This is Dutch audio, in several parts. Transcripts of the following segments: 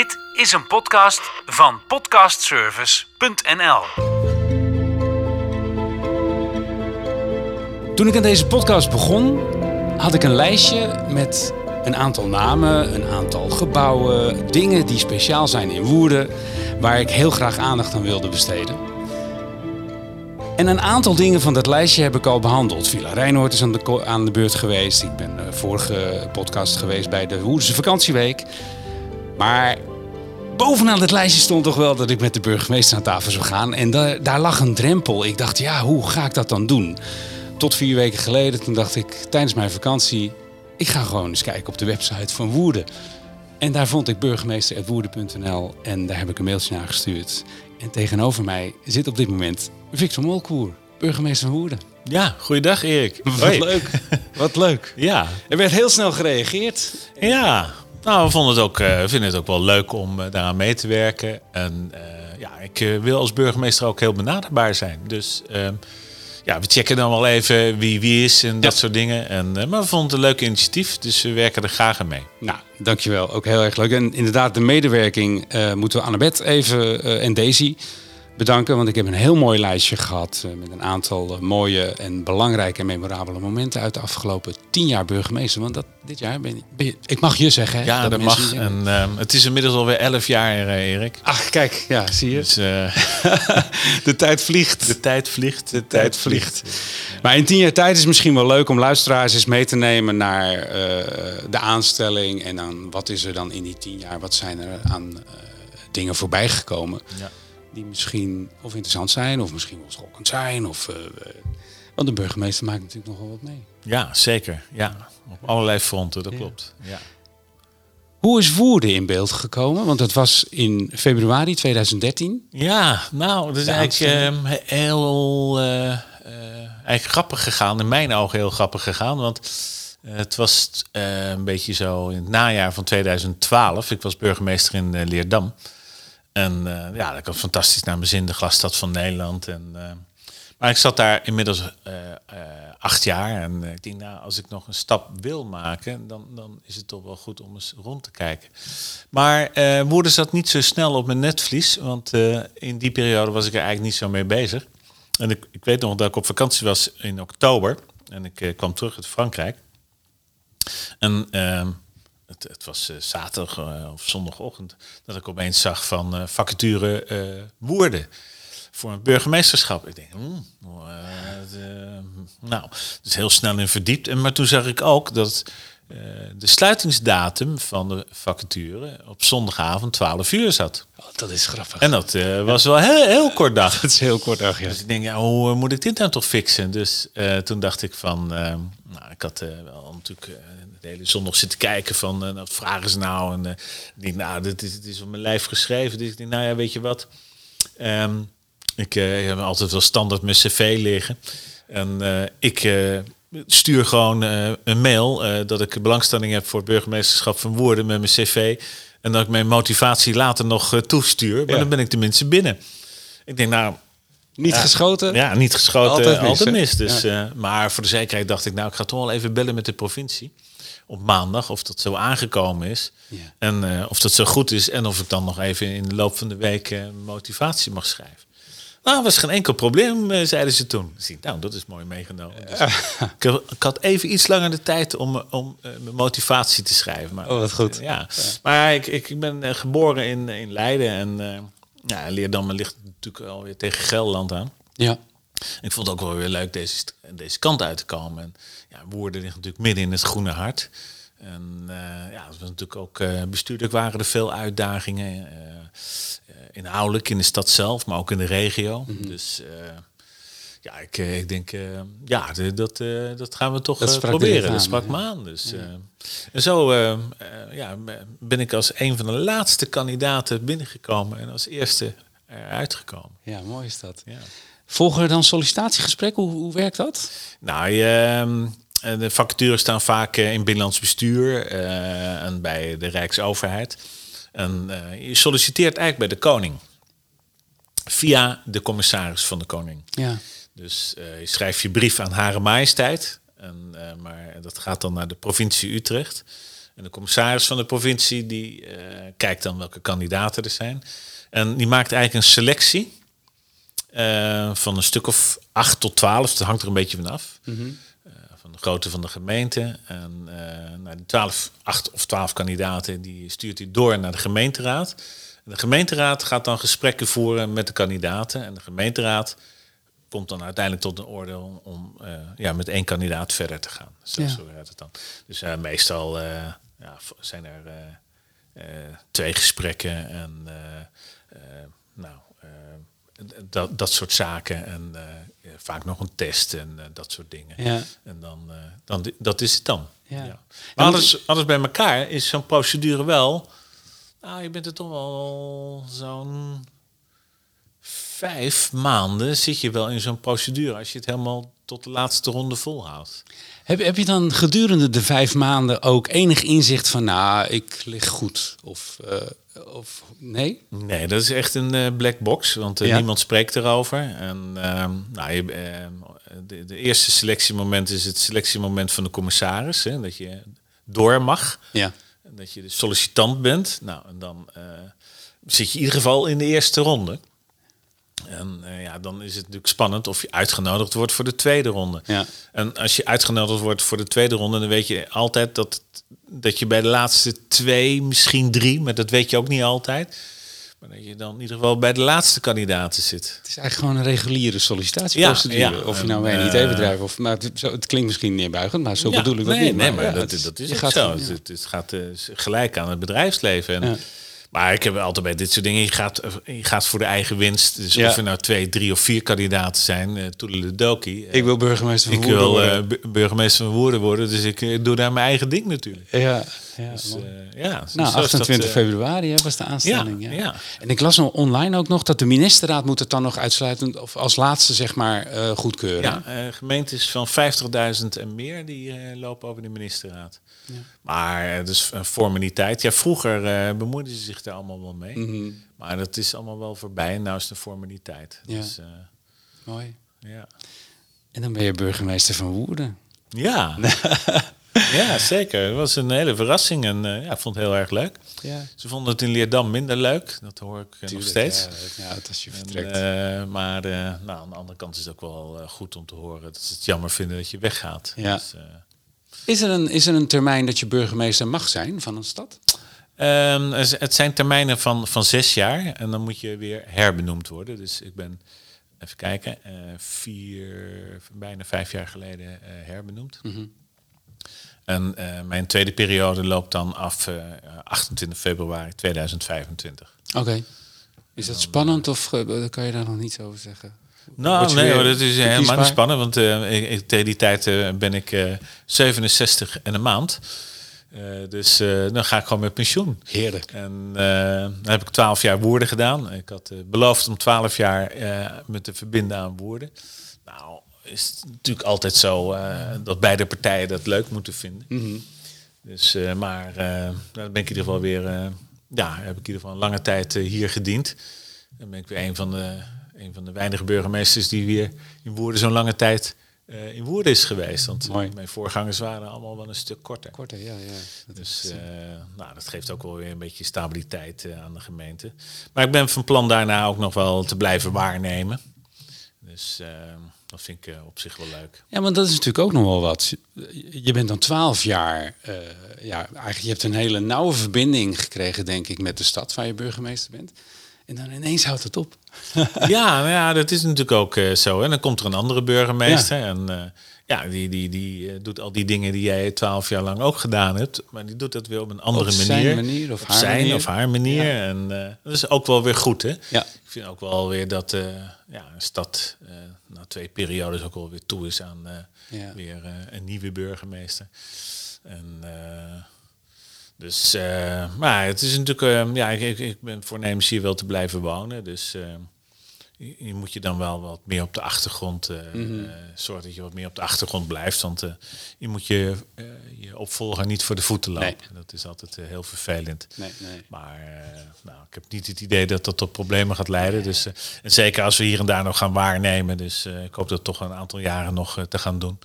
Dit is een podcast van podcastservice.nl. Toen ik aan deze podcast begon, had ik een lijstje met een aantal namen, een aantal gebouwen, dingen die speciaal zijn in Woerden, waar ik heel graag aandacht aan wilde besteden. En een aantal dingen van dat lijstje heb ik al behandeld. Villa Rijnhoort is aan de, aan de beurt geweest. Ik ben uh, vorige podcast geweest bij de Woerdense vakantieweek. Maar bovenaan het lijstje stond toch wel dat ik met de burgemeester aan tafel zou gaan. En daar, daar lag een drempel. Ik dacht, ja, hoe ga ik dat dan doen? Tot vier weken geleden, toen dacht ik tijdens mijn vakantie... ik ga gewoon eens kijken op de website van Woerden. En daar vond ik burgemeester.woerden.nl en daar heb ik een mailtje naar gestuurd. En tegenover mij zit op dit moment Victor Molkoer, burgemeester van Woerden. Ja, goeiedag Erik. Wat leuk. Wat leuk. Ja. Er werd heel snel gereageerd. Ja, nou, we vonden het ook, uh, vinden het ook wel leuk om uh, daaraan mee te werken. En uh, ja, ik wil als burgemeester ook heel benaderbaar zijn. Dus ehm, ja, we checken dan wel even wie wie is en dat soort dingen. En, maar we vonden het een leuk initiatief, dus we werken er graag aan mee. Nou, dankjewel. Ook heel erg leuk. En inderdaad, de medewerking moeten we Annabeth even en Daisy bedanken. Want ik heb een heel mooi lijstje gehad uh, met een aantal uh, mooie en belangrijke en memorabele momenten uit de afgelopen tien jaar burgemeester. Want dat, dit jaar ben, ben je, ik mag je zeggen. Hè, ja, dat, dat mag. En uh, het is inmiddels alweer elf jaar, Erik. Ach, kijk, ja, zie je. Dus, de tijd vliegt. De tijd vliegt. De, tijd vliegt. Maar in tien jaar tijd is het misschien wel leuk om luisteraars eens mee te nemen naar de aanstelling. En dan wat is er dan in die tien jaar? Wat zijn er aan dingen voorbij gekomen? Ja die misschien of interessant zijn, of misschien wel schokkend zijn. Of, uh, want de burgemeester maakt natuurlijk nogal wat mee. Ja, zeker. Ja, op allerlei fronten, dat ja. klopt. Ja. Hoe is Woerden in beeld gekomen? Want dat was in februari 2013. Ja, nou, dat is eigenlijk uh, heel uh, eigenlijk grappig gegaan. In mijn ogen heel grappig gegaan. Want het was een beetje zo in het najaar van 2012. Ik was burgemeester in Leerdam. En uh, ja, dat kwam fantastisch naar mijn zin, de glasstad van Nederland. En, uh, maar ik zat daar inmiddels uh, acht jaar. En ik denk, nou, als ik nog een stap wil maken, dan, dan is het toch wel goed om eens rond te kijken. Maar Woerden zat niet zo snel op mijn netvlies, want in die periode was ik er eigenlijk niet zo mee bezig. En ik, ik weet nog dat ik op vakantie was in oktober. En ik kwam terug uit Frankrijk. En ehm, het, het was uh, zaterdag uh, of zondagochtend, dat ik opeens zag van uh, vacature Woerden voor een burgemeesterschap. Ik denk, mm, nou, dus heel snel in verdiept. En, maar toen zag ik ook dat de sluitingsdatum van de vacature op zondagavond 12 uur zat. Oh, dat is grappig. En dat was wel heel, heel kort dag. dat is heel kort dag, ja. Dus ik denk, ja, hoe moet ik dit nou toch fixen? Dus toen dacht ik van, nou, ik had wel natuurlijk de hele zondag zitten kijken van uh, wat vragen ze nou en ik denk nou dit is, dit is op mijn lijf geschreven dus ik denk nou ja weet je wat um, ik uh, heb altijd wel standaard mijn cv liggen en ik stuur gewoon een mail dat ik belangstelling heb voor het burgemeesterschap van Woerden met mijn cv en dat ik mijn motivatie later nog toestuur maar ja. dan ben ik tenminste binnen ik denk nou niet ja, geschoten? Ja, niet geschoten. Altijd mis. Altijd mis dus, ja. maar voor de zekerheid dacht ik, nou, ik ga toch wel even bellen met de provincie op maandag of dat zo aangekomen is. En uh, of dat zo goed is en of ik dan nog even in de loop van de week uh, motivatie mag schrijven. Nou, was geen enkel probleem, uh, zeiden ze toen. Ik, nou, dat is mooi meegenomen. Dus ik, ik, had even iets langer de tijd om, om mijn motivatie te schrijven. Maar, oh, wat goed. ja. ja. Maar ik, ik ben geboren in, in Leiden en ja, Leerdam ligt natuurlijk alweer tegen Gelderland aan. Ja. Ik vond het ook wel weer leuk deze, deze kant uit te komen. En ja, Woerden ligt natuurlijk midden in het groene hart. En uh, ja, het was natuurlijk ook uh, bestuurlijk waren er veel uitdagingen. Uh, inhoudelijk in de stad zelf, maar ook in de regio. Mm -hmm. Dus ja, ik, ik denk, ja, dat, dat gaan we toch dat proberen. Aan, dat sprak me aan. Dus, ja. en zo ja, ben ik als een van de laatste kandidaten binnengekomen en als eerste eruit gekomen. Ja, mooi is dat. Ja. Volgen er dan sollicitatiegesprekken? Hoe, hoe werkt dat? Nou, je, de vacatures staan vaak in binnenlands bestuur en bij de Rijksoverheid. En uh, je solliciteert eigenlijk bij de koning. Via de commissaris van de koning. Ja. Dus uh, je schrijft je brief aan Hare Majesteit. En, maar dat gaat dan naar de provincie Utrecht. En de commissaris van de provincie die kijkt dan welke kandidaten er zijn. En die maakt eigenlijk een selectie van een stuk of acht tot twaalf. Dat hangt er een beetje van af. Mhm van de grootte van de gemeente. En uh, nou, die 12, 8 of 12 kandidaten die stuurt hij door naar de gemeenteraad. En de gemeenteraad gaat dan gesprekken voeren met de kandidaten. En de gemeenteraad komt dan uiteindelijk tot een oordeel om uh, ja, met één kandidaat verder te gaan. Zo, ja. zo werkt het dan. Dus uh, meestal ja, zijn er twee gesprekken en nou, dat, dat soort zaken. En vaak nog een test en uh, dat soort dingen. Ja. En dan, uh, dan, dat is het dan. Ja. ja. Maar alles, alles bij elkaar is zo'n procedure wel. Nou, je bent er toch wel zo'n vijf maanden zit je wel in zo'n procedure als je het helemaal tot de laatste ronde volhoudt. Heb, heb je dan gedurende de vijf maanden ook enig inzicht van, nou, ik lig goed? Of, uh, of nee? Nee, dat is echt een uh, black box, want uh, niemand spreekt erover. En ehm, nou, je, ehm, de, de, eerste selectiemoment is het selectiemoment van de commissaris, hè, dat je door mag. Ja. Dat je de sollicitant bent. Nou, en dan zit je in ieder geval in de eerste ronde. En uh, ja, dan is het natuurlijk spannend of je uitgenodigd wordt voor de tweede ronde. Ja. En als je uitgenodigd wordt voor de tweede ronde, dan weet je altijd dat, dat je bij de laatste twee, misschien drie, maar dat weet je ook niet altijd. Maar dat je dan in ieder geval bij de laatste kandidaten zit. Het is eigenlijk gewoon een reguliere sollicitatieprocedure. Ja, of je nou bij een IT-bedrijf of... Maar het, zo, het klinkt misschien neerbuigend, maar zo bedoel ik dat nee, niet. Nee, maar, dat, dat, is gaat, zo. Het, het, gaat uh, gelijk aan het bedrijfsleven. En maar ik heb altijd bij dit soort dingen, je gaat, je gaat voor de eigen winst. Dus of er nou twee, drie of vier kandidaten zijn, uh, toedeledokie. Uh, ik wil burgemeester van Woerden worden. Ik wil uh, burgemeester van Woerden worden, dus ik doe daar mijn eigen ding natuurlijk. Ja, ja, dus, ja nou, 28 dat, februari hè, was de aanstelling. Ja, ja. En ik las nog online ook nog dat de ministerraad moet het dan nog uitsluiten, of als laatste zeg maar goedkeuren. Ja, gemeentes van 50.000 en meer, die lopen over de ministerraad. Ja. Maar het is een formaliteit. Ja, vroeger bemoeiden ze zich daar allemaal wel mee. Mhm. Maar dat is allemaal wel voorbij. En nu is het een formaliteit. Ja. Dus, Mooi. Ja. En dan ben je burgemeester van Woerden. Ja. ja, zeker. Het was een hele verrassing en uh, ja, ik vond het heel erg leuk. Ja. Ze vonden het in Leerdam minder leuk. Dat hoor ik nog steeds. Ja, ja, als je vertrekt. En, maar nou, aan de andere kant is het ook wel goed om te horen dat ze het jammer vinden dat je weggaat. Ja. Dus, is er, een, is er een termijn dat je burgemeester mag zijn van een stad? Um, het zijn termijnen van, van zes jaar en dan moet je weer herbenoemd worden. Dus ik ben, even kijken, vier, bijna vijf jaar geleden herbenoemd. Mhm. En uh, mijn tweede periode loopt dan af 28 februari 2025. Oké. Is dat spannend of kan je daar nog niets over zeggen? Nou, nee, hoor, dat is helemaal niet spannend. Want ik, tegen die tijd ben ik uh, 67 en een maand. dus dan ga ik gewoon met pensioen. Heerlijk. En dan heb ik 12 jaar woorden gedaan. Ik had beloofd om 12 jaar me te verbinden aan woorden. Nou, is het natuurlijk altijd zo dat beide partijen dat leuk moeten vinden. Mm -hmm. Dus, maar dan ben ik in ieder geval weer, ja, heb ik in ieder geval een lange tijd hier gediend. Dan ben ik weer een van de een van de weinige burgemeesters die weer in Woerden zo'n lange tijd uh, in Woerden is geweest. Want Mooi. mijn voorgangers waren allemaal wel een stuk korter. Korter, ja. ja. Dat dus uh, nou, dat geeft ook wel weer een beetje stabiliteit uh, aan de gemeente. Maar ik ben van plan daarna ook nog wel te blijven waarnemen. Dus dat vind ik op zich wel leuk. Ja, want dat is natuurlijk ook nog wel wat. Je bent dan twaalf jaar. ja, eigenlijk je hebt een hele nauwe verbinding gekregen, denk ik, met de stad waar je burgemeester bent. En dan ineens houdt het op. ja, ja, dat is natuurlijk ook uh, zo. En dan komt er een andere burgemeester. Ja. En ja, die, die, die uh, doet al die dingen die jij twaalf jaar lang ook gedaan hebt. Maar die doet dat weer op een andere op manier. Zijn manier of op haar zijn manier. of haar manier. Ja. En dat is ook wel weer goed, hè? Ja. Ik vind ook wel weer dat ja, een stad na twee periodes ook wel weer toe is aan ja. weer een nieuwe burgemeester. En dus, uh, maar het is natuurlijk, uh, ja, ik, ik ben voornemens hier wel te blijven wonen. Dus uh, je, moet je dan wel wat meer op de achtergrond, mm -hmm. zorgen dat je wat meer op de achtergrond blijft. Want je moet je, je opvolger niet voor de voeten lopen. Nee. Dat is altijd heel vervelend. Nee, nee. Maar nou, ik heb niet het idee dat dat tot problemen gaat leiden. Dus, en zeker als we hier en daar nog gaan waarnemen. Dus ik hoop dat toch een aantal jaren nog te gaan doen.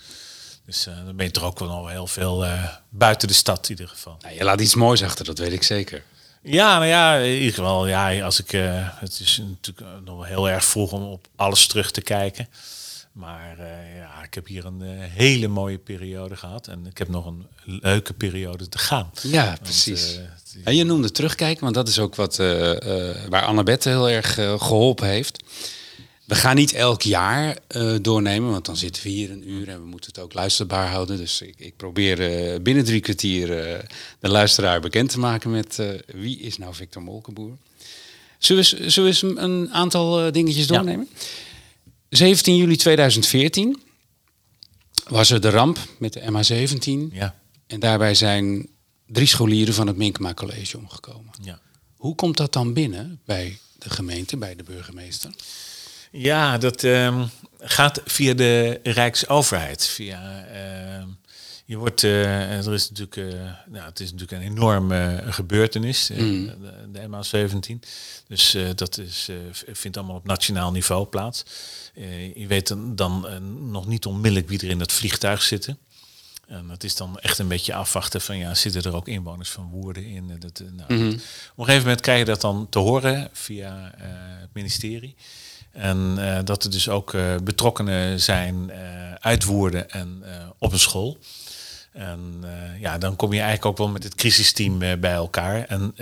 Dus dan ben je toch ook wel heel veel buiten de stad in ieder geval. Nou, je laat iets moois achter, dat weet ik zeker. Ja, nou ja, in ieder geval, ja, als ik, het is natuurlijk nog wel heel erg vroeg om op alles terug te kijken. Maar uh, ja, ik heb hier een uh, hele mooie periode gehad. En ik heb nog een leuke periode te gaan. Ja, precies. En je noemde terugkijken, want dat is ook wat waar Annabette heel erg geholpen heeft. We gaan niet elk jaar doornemen, want dan zitten we hier een uur en we moeten het ook luisterbaar houden. Dus ik, ik probeer binnen drie kwartier de luisteraar bekend te maken met wie is nou Victor Molkenboer. Zullen we, zullen we eens een aantal dingetjes doornemen? Ja. 17 juli 2014 was er de ramp met de MH17. Ja. En daarbij zijn drie scholieren van het Minkema College omgekomen. Ja. Hoe komt dat dan binnen bij de gemeente, bij de burgemeester? Ja, dat um, gaat via de Rijksoverheid. Via, uh, je wordt, uh, er is natuurlijk, uh, nou, het is natuurlijk een enorme gebeurtenis, mm. de, de MH17. Dus dat is, vindt allemaal op nationaal niveau plaats. Je weet dan, dan nog niet onmiddellijk wie er in het vliegtuig zitten. En het is dan echt een beetje afwachten van ja, zitten er ook inwoners van Woerden in? Eh, dat, nou, mm -hmm. Op een gegeven moment krijg je dat dan te horen via het ministerie. En dat er dus ook betrokkenen zijn uit Woerden en op een school. En ja, dan kom je eigenlijk ook wel met het crisisteam bij elkaar. En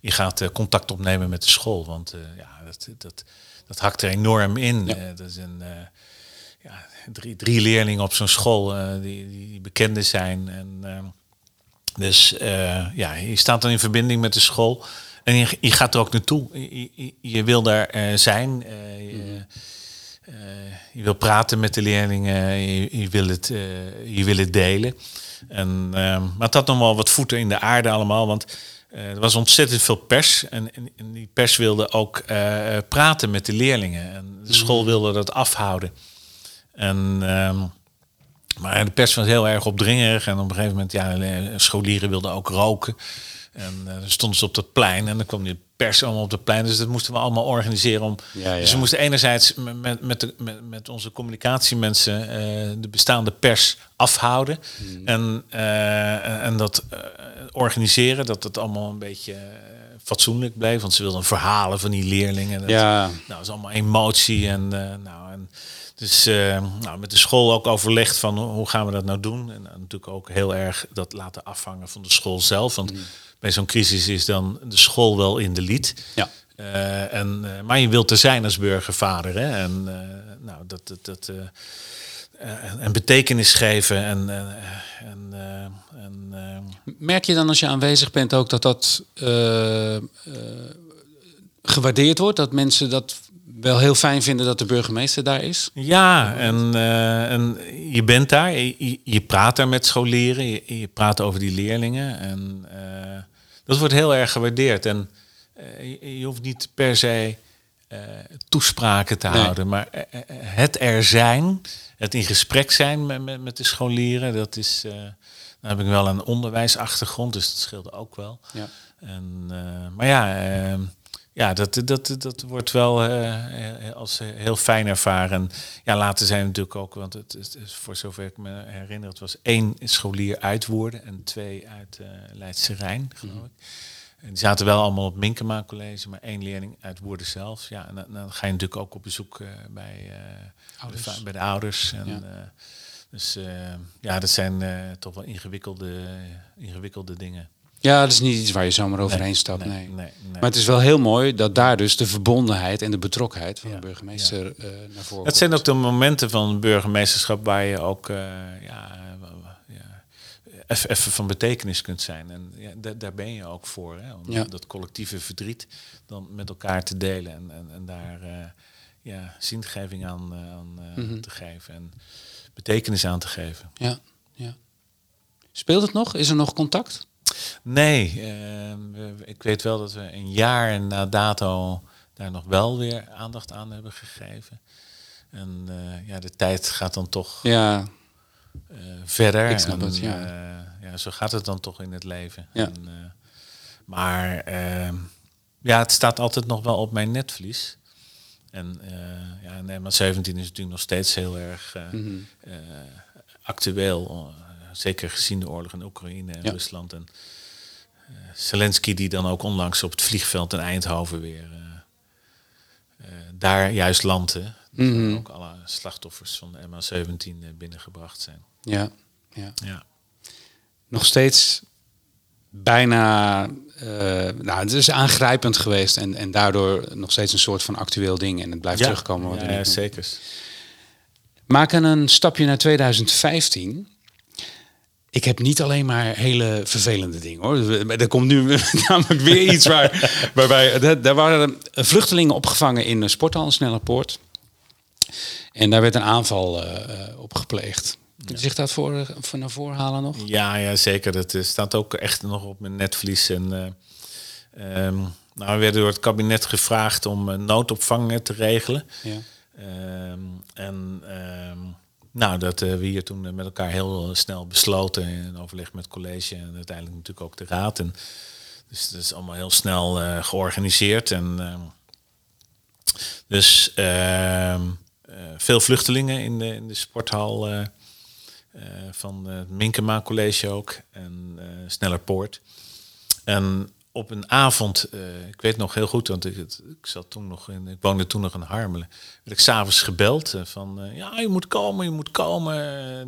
je gaat contact opnemen met de school. Want ja, dat, dat, dat hakt er enorm in. Ja. Dat is een, ja, drie, drie leerlingen op zo'n school die, die, bekende zijn. En, dus ja, je staat dan in verbinding met de school. En je, je gaat er ook naartoe. Je, je, je wil daar zijn. Je, mhm. je, wil praten met de leerlingen. Je, wil, het, je wil het delen. En, ehm, maar het had nog wel wat voeten in de aarde allemaal. Want er was ontzettend veel pers en, en, en die pers wilde ook praten met de leerlingen. En de school mhm. wilde dat afhouden. En, um, maar de pers was heel erg opdringerig en op een gegeven moment, ja, scholieren wilden ook roken. En uh, dan stonden ze op dat plein en dan kwam die pers allemaal op het plein. Dus dat moesten we allemaal organiseren. Om, ja, ja. Dus we moesten enerzijds met, met, de, met, met onze communicatiemensen uh, de bestaande pers afhouden. Hmm. En, uh, en dat organiseren, dat het allemaal een beetje fatsoenlijk bleef. Want ze wilden verhalen van die leerlingen. Dat, ja. Nou, dat is allemaal emotie. En, nou, en dus nou, met de school ook overlegd van hoe gaan we dat nou doen. En natuurlijk ook heel erg dat laten afhangen van de school zelf. Want... Hmm bij zo'n crisis is dan de school wel in de lied. Ja. Uh, en, uh, maar je wilt er zijn als burgervader. Hè? En uh, nou, dat, dat, dat en betekenis geven. En, en, en Merk je dan als je aanwezig bent ook dat dat gewaardeerd wordt? Dat mensen dat wel heel fijn vinden dat de burgemeester daar is? Ja, en, en je bent daar, je, je praat daar met scholieren, je, je praat over die leerlingen. En dat wordt heel erg gewaardeerd. En uh, je, hoeft niet per se uh, toespraken te nee. houden, maar uh, het er zijn, het in gesprek zijn met, met, met de scholieren, dat is. dan heb ik wel een onderwijsachtergrond, dus dat scheelde ook wel. Ja. En, maar ja, ehm, ja, dat, dat, dat wordt wel uh, als heel fijn ervaren. Ja, later zijn natuurlijk ook, want het is, voor zover ik me herinner, het was één scholier uit Woerden en twee uit uh, Leidse Rijn, geloof ik. En die zaten wel allemaal op Minkema College, maar één leerling uit Woerden zelf. Ja, en dan, dan ga je natuurlijk ook op bezoek uh, bij, de, bij de ouders. En, ja. dus ja, dat zijn toch wel ingewikkelde, ingewikkelde dingen. Ja, dat is niet iets waar je zomaar overheen nee, stapt. Nee, nee. Maar het is wel heel mooi dat daar dus de verbondenheid en de betrokkenheid van ja, de burgemeester ja. uh, naar voren Het zijn ook de momenten van burgemeesterschap waar je ook uh, ja, even van betekenis kunt zijn. En ja, daar ben je ook voor. Hè, om dat collectieve verdriet dan met elkaar te delen en, en, en daar uh, ja, zingeving aan, aan mm -hmm. te geven en betekenis aan te geven. Ja, ja. Speelt het nog? Is er nog contact? Nee, uh, ik weet wel dat we een jaar na dato daar nog wel weer aandacht aan hebben gegeven. En uh, ja, de tijd gaat dan toch ja. uh, verder. Ik snap en, het, ja. Eh, ja. Zo gaat het dan toch in het leven. Ja. En, maar ehm, ja, het staat altijd nog wel op mijn netvlies. En ja, nee, maar 17 is natuurlijk nog steeds heel erg mm -hmm actueel. Zeker gezien de oorlog in Oekraïne en Rusland. En Zelensky die dan ook onlangs op het vliegveld in Eindhoven weer daar juist landde. Mm Ook alle slachtoffers van de MH17 binnengebracht zijn. Ja, ja. ja. Nog steeds bijna, uh, nou, het is aangrijpend geweest en, en daardoor nog steeds een soort van actueel ding en het blijft terugkomen. Wat ja, ja zeker. Maken een stapje naar 2015. Ik heb niet alleen maar hele vervelende dingen hoor. Er komt nu namelijk weer iets waar, waarbij daar waren vluchtelingen opgevangen in een sporthal Snellerpoort. En daar werd een aanval uh, op gepleegd. Je zich dat voor, voor naar voren halen nog? Ja, ja zeker. Dat staat ook echt nog op mijn netvlies. En, uh, um, nou, we werden door het kabinet gevraagd om uh, noodopvang te regelen. Ja. Um, en um, nou, dat we hier toen met elkaar heel snel besloten in overleg met het college en uiteindelijk natuurlijk ook de raad. En, dus dat is allemaal heel snel georganiseerd. En, dus veel vluchtelingen in de, in de sporthal van het Minkema College ook en Snellerpoort. En op een avond, uh, ik weet nog heel goed, want ik, ik zat toen nog in, ik woonde toen nog in Harmelen, werd ik s'avonds gebeld van, ja, je moet komen, je moet komen,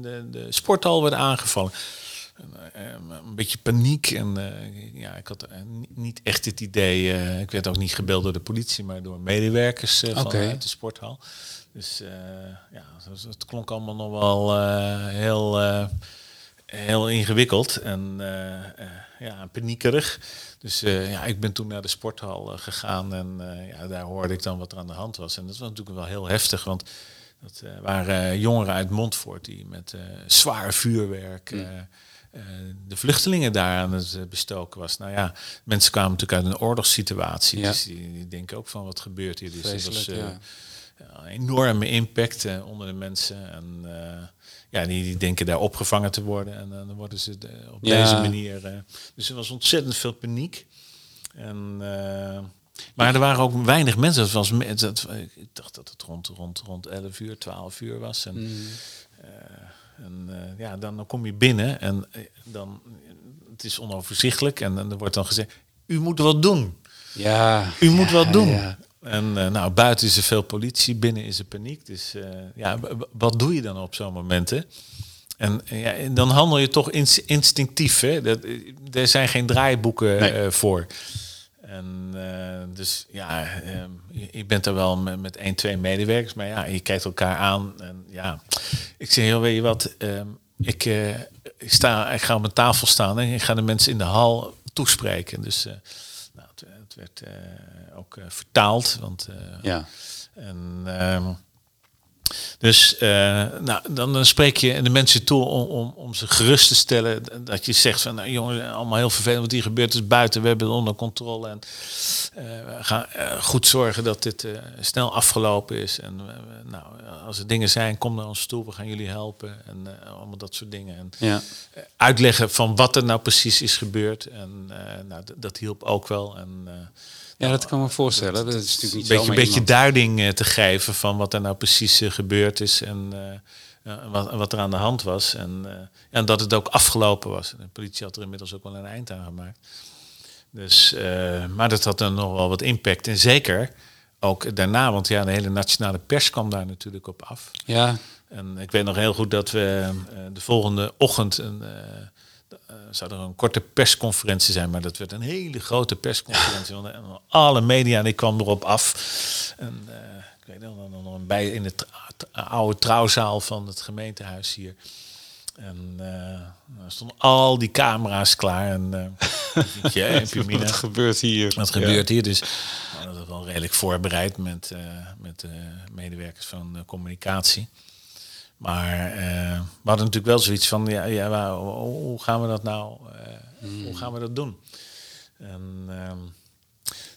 de, de sporthal werd aangevallen. een beetje paniek en ja, ik had niet echt het idee, ik werd ook niet gebeld door de politie, maar door medewerkers vanuit de sporthal. Dus ja, het klonk allemaal nog wel heel, heel ingewikkeld en ja, paniekerig. Dus ja, ik ben toen naar de sporthal gegaan en ja, daar hoorde ik dan wat er aan de hand was. En dat was natuurlijk wel heel heftig, want dat waren jongeren uit Montfort die met zwaar vuurwerk... Mm. de vluchtelingen daar aan het bestoken was. Nou ja, mensen kwamen natuurlijk uit een oorlogssituatie. Ja. Dus die, die, denken ook van wat gebeurt hier. Dus was, ja een enorme impact uh, onder de mensen. En uh, ja, die, die, denken daar opgevangen te worden. En dan worden ze de, op deze manier. Uh, dus er was ontzettend veel paniek. En, maar er waren ook weinig mensen. Dat was, dat, ik dacht dat het rond, rond, rond 11 uur, 12 uur was. En, mm. en ja, dan, kom je binnen en dan het is onoverzichtelijk. En, en er wordt dan gezegd, u moet wat doen. Ja, u moet wat doen. Ja. En uh, nou, buiten is er veel politie, binnen is er paniek. Dus uh, ja, wat doe je dan op zo'n momenten? En ja, dan handel je toch instinctief. Hè? Dat, er zijn geen draaiboeken nee. voor. En dus ja, je, je, bent er wel met, met één, twee medewerkers, maar ja, je kijkt elkaar aan. En ja, ik zeg heel, weet je wat, ik, ik, sta, ik ga op mijn tafel staan en ik ga de mensen in de hal toespreken. Dus nou, het, het werd ook uh, vertaald. Want, uh, ja. En, ehm, dus uh, nou, dan, dan, spreek je de mensen toe om, om, om, ze gerust te stellen. Dat je zegt van nou, jongen, allemaal heel vervelend wat hier gebeurt is buiten. We hebben het onder controle. En we gaan goed zorgen dat dit snel afgelopen is. En nou, als er dingen zijn, kom naar ons toe. We gaan jullie helpen. En allemaal dat soort dingen. En ja. uitleggen van wat er nou precies is gebeurd. En nou, dat hielp ook wel. En ja, dat kan me voorstellen. Dat is natuurlijk niet een beetje, een beetje duiding eh, te geven van wat er nou precies uh, gebeurd is en uh, wat, wat, er aan de hand was. En, en dat het ook afgelopen was. de politie had er inmiddels ook wel een eind aan gemaakt. Dus, maar dat had dan nog wel wat impact. En zeker ook daarna, want ja, de hele nationale pers kwam daar natuurlijk op af. Ja. En ik weet nog heel goed dat we de volgende ochtend een uh, zou er een korte persconferentie zijn, maar dat werd een hele grote persconferentie. Want alle media die kwam erop af. En, uh, ik weet nog, nog bij in de oude trouwzaal van het gemeentehuis hier. En uh, stonden al die camera's klaar. En uh, je, wat gebeurt hier? Wat gebeurt hier? Dus nou, dat was wel redelijk voorbereid met, met medewerkers van communicatie. Maar uh, we hadden natuurlijk wel zoiets van, ja, ja hoe gaan we dat nou, uh, mm. hoe gaan we dat doen? En, uh,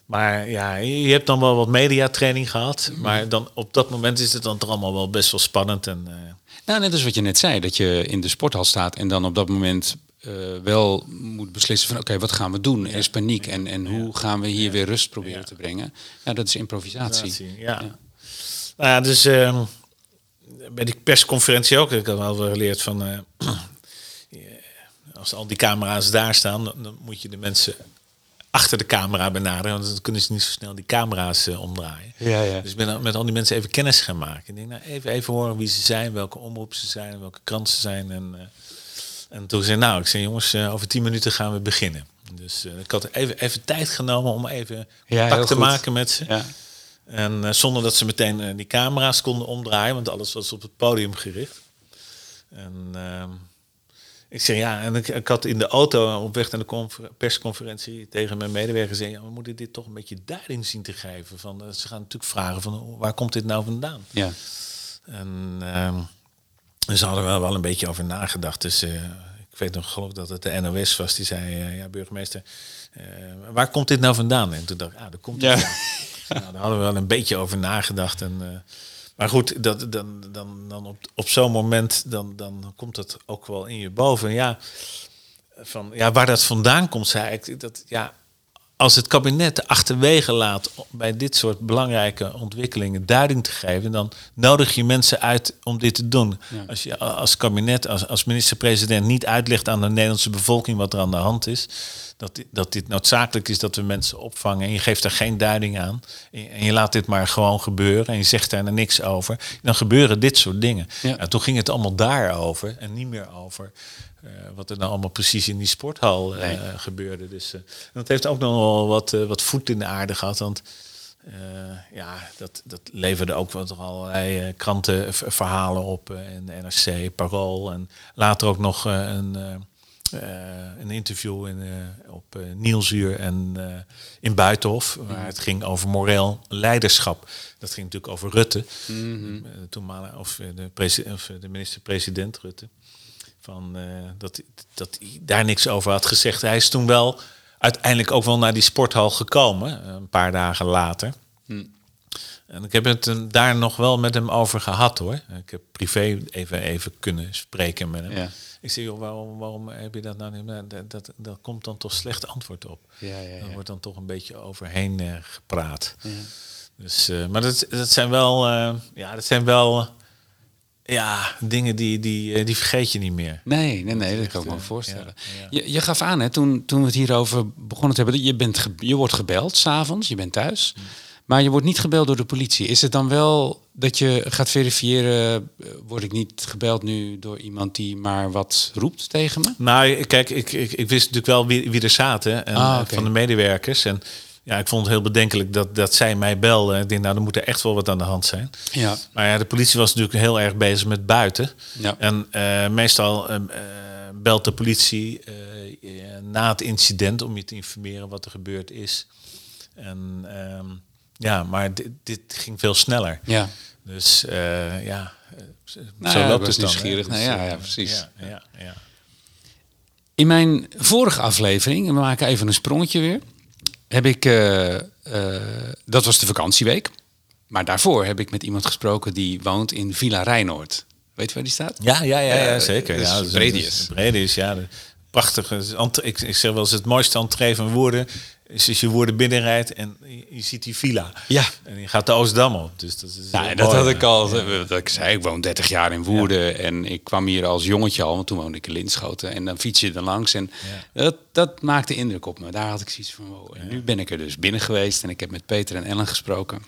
maar ja, je hebt dan wel wat mediatraining gehad, mm. maar dan op dat moment is het dan toch allemaal wel best wel spannend. En, uh, nou, net als wat je net zei, dat je in de sporthal staat en dan op dat moment wel moet beslissen van oké, wat gaan we doen? Er is paniek en, en hoe gaan we hier weer rust proberen te brengen? Ja, dat is improvisatie. ja. ja. Nou ja, dus ehm, bij die persconferentie ook. Ik had wel geleerd van. eh, als al die camera's daar staan, dan, dan moet je de mensen achter de camera benaderen. Want dan kunnen ze niet zo snel die camera's eh, omdraaien. Ja, ja. Dus ik ben met al die mensen even kennis gaan maken. Ik denk, nou, even, even horen wie ze zijn, welke omroep ze zijn, welke krant ze zijn. En, eh, en toen zei ik, nou, ik zei, jongens, over tien minuten gaan we beginnen. Dus ik had even, even tijd genomen om even Ja, contact te goed. maken met ze. Ja. En eh, zonder dat ze meteen eh, die camera's konden omdraaien, want alles was op het podium gericht. En ehm, ik zei ja, en ik, ik had in de auto op weg naar de confer- persconferentie tegen mijn medewerker gezegd, ja, we moeten dit toch een beetje duiding zien te geven. Van, eh, ze gaan natuurlijk vragen van hoe- waar komt dit nou vandaan? ja. En ehm dus hadden we er wel een beetje over nagedacht. Dus ik weet nog, geloof dat het de NOS was, die zei, ja burgemeester, waar komt dit nou vandaan? En toen dacht ik, ah, daar komt het Ja. Nou, daar hadden we wel een beetje over nagedacht. En, eh, maar goed, dat, dan, dan, dan op, op zo'n moment, dan, dan komt het ook wel in je boven. Ja, van, ja, waar dat vandaan komt, zei ik, dat, ja, als het kabinet achterwege laat bij dit soort belangrijke ontwikkelingen duiding te geven, dan nodig je mensen uit om dit te doen. Als je als kabinet, als, als minister-president niet uitlegt aan de Nederlandse bevolking wat er aan de hand is, dat, dit- dat dit noodzakelijk is dat we mensen opvangen en je geeft daar geen duiding aan en, en je laat dit maar gewoon gebeuren en je zegt daar niks over, dan gebeuren dit soort dingen. Ja. Nou, toen ging het allemaal daarover en niet meer over eh, wat er nou allemaal precies in die sporthal eh, Nee. gebeurde. Dus eh, en dat heeft ook nog wel wat, wat voet in de aarde gehad. Want ja, dat, dat leverde ook wat allerlei krantenverhalen op. de NRC, Parool. En later ook nog een, een interview in, op Nielsuur en in Buitenhof. Waar het ging over moreel leiderschap. Dat ging natuurlijk over Rutte. eh, toenmalige- of, de, of de minister-president Rutte van eh, dat, dat hij daar niks over had gezegd. Hij is toen wel uiteindelijk ook wel naar die sporthal gekomen, eh, een paar dagen later. En ik heb het daar nog wel met hem over gehad hoor. Ik heb privé even, even kunnen spreken met hem. Ja. Ik zei, joh, waarom, waarom heb je dat nou niet? Dat, dat, dat komt dan toch slecht antwoord op. Ja, ja, ja. Er wordt dan toch een beetje overheen eh, gepraat. Dus, eh, maar dat, dat zijn wel, ja, dat zijn wel, ja, dingen die, die, eh, die vergeet je niet meer. Nee, nee, nee, dat kan ik me eh, voorstellen. ja, ja. Je, je gaf aan, hè, toen, toen we het hierover begonnen te hebben, je, bent ge- je wordt gebeld s'avonds, je bent thuis, Mm. maar je wordt niet gebeld door de politie. Is het dan wel dat je gaat verifiëren, eh, word ik niet gebeld nu door iemand die maar wat roept tegen me? Nou, kijk, ik, ik, ik wist natuurlijk wel wie, wie er zaten en, Ah, oké. van de medewerkers. En ja, ik vond het heel bedenkelijk dat, dat zij mij belden. Ik denk, nou, er moet er echt wel wat aan de hand zijn. Ja. Maar ja, de politie was natuurlijk heel erg bezig met buiten. Ja. En eh, meestal eh, belt de politie na het incident om je te informeren wat er gebeurd is. En ehm, ja, maar dit, dit ging veel sneller. Ja. Dus ja, Nou zo ja, loopt het dan. nieuwsgierig. Nou ja, ja, precies. Ja, ja, ja. In mijn vorige aflevering, en we maken even een sprongetje weer, heb ik, eh, eh, dat was de vakantieweek, maar daarvoor heb ik met iemand gesproken die woont in Villa Rijnoord. Weet je waar die staat? Ja, ja, ja, ja Eh, zeker. dus ja, Bredius. ja. ant- Ik, ik zeg wel eens het mooiste entree van Woerden. Is als je Woerden binnenrijdt en je, ziet die villa. Ja. En je gaat de Oostdam op. Dus dat is Nou, heel dat mooi, had ja. ik al. Dat ik zei, ik woon 30 jaar in Woerden. En ik kwam hier als jongetje al, want toen woonde ik in Linschoten. En dan fiets je er langs. En dat, dat maakte indruk op me. Daar had ik zoiets van, wow. En nu ben ik er dus binnen geweest. En ik heb met Peter en Ellen gesproken.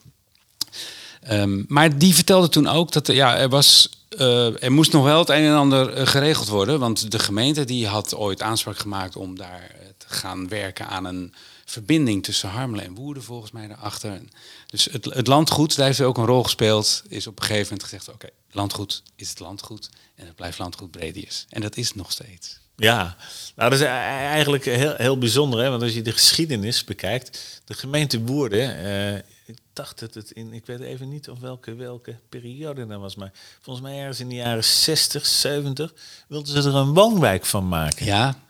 Ehm, maar die vertelde toen ook dat er, ja, er, was, eh, er moest nog wel het een en ander eh, geregeld worden. Want de gemeente die had ooit aanspraak gemaakt om daar eh, te gaan werken aan een verbinding tussen Harmelen en Woerden, volgens mij daarachter. Dus het, het landgoed, daar heeft ook een rol gespeeld, is op een gegeven moment gezegd: oké, landgoed is het landgoed en het blijft landgoed Bredius. En dat is nog steeds. Ja, nou, dat is e- eigenlijk heel, heel bijzonder. Hè? Want als je de geschiedenis bekijkt. De gemeente Woerden. eh, ik dacht dat het in. Ik weet even niet of welke, welke periode dat was. Maar volgens mij ergens in de jaren 60, 70. wilden ze er een woonwijk van maken. Ja,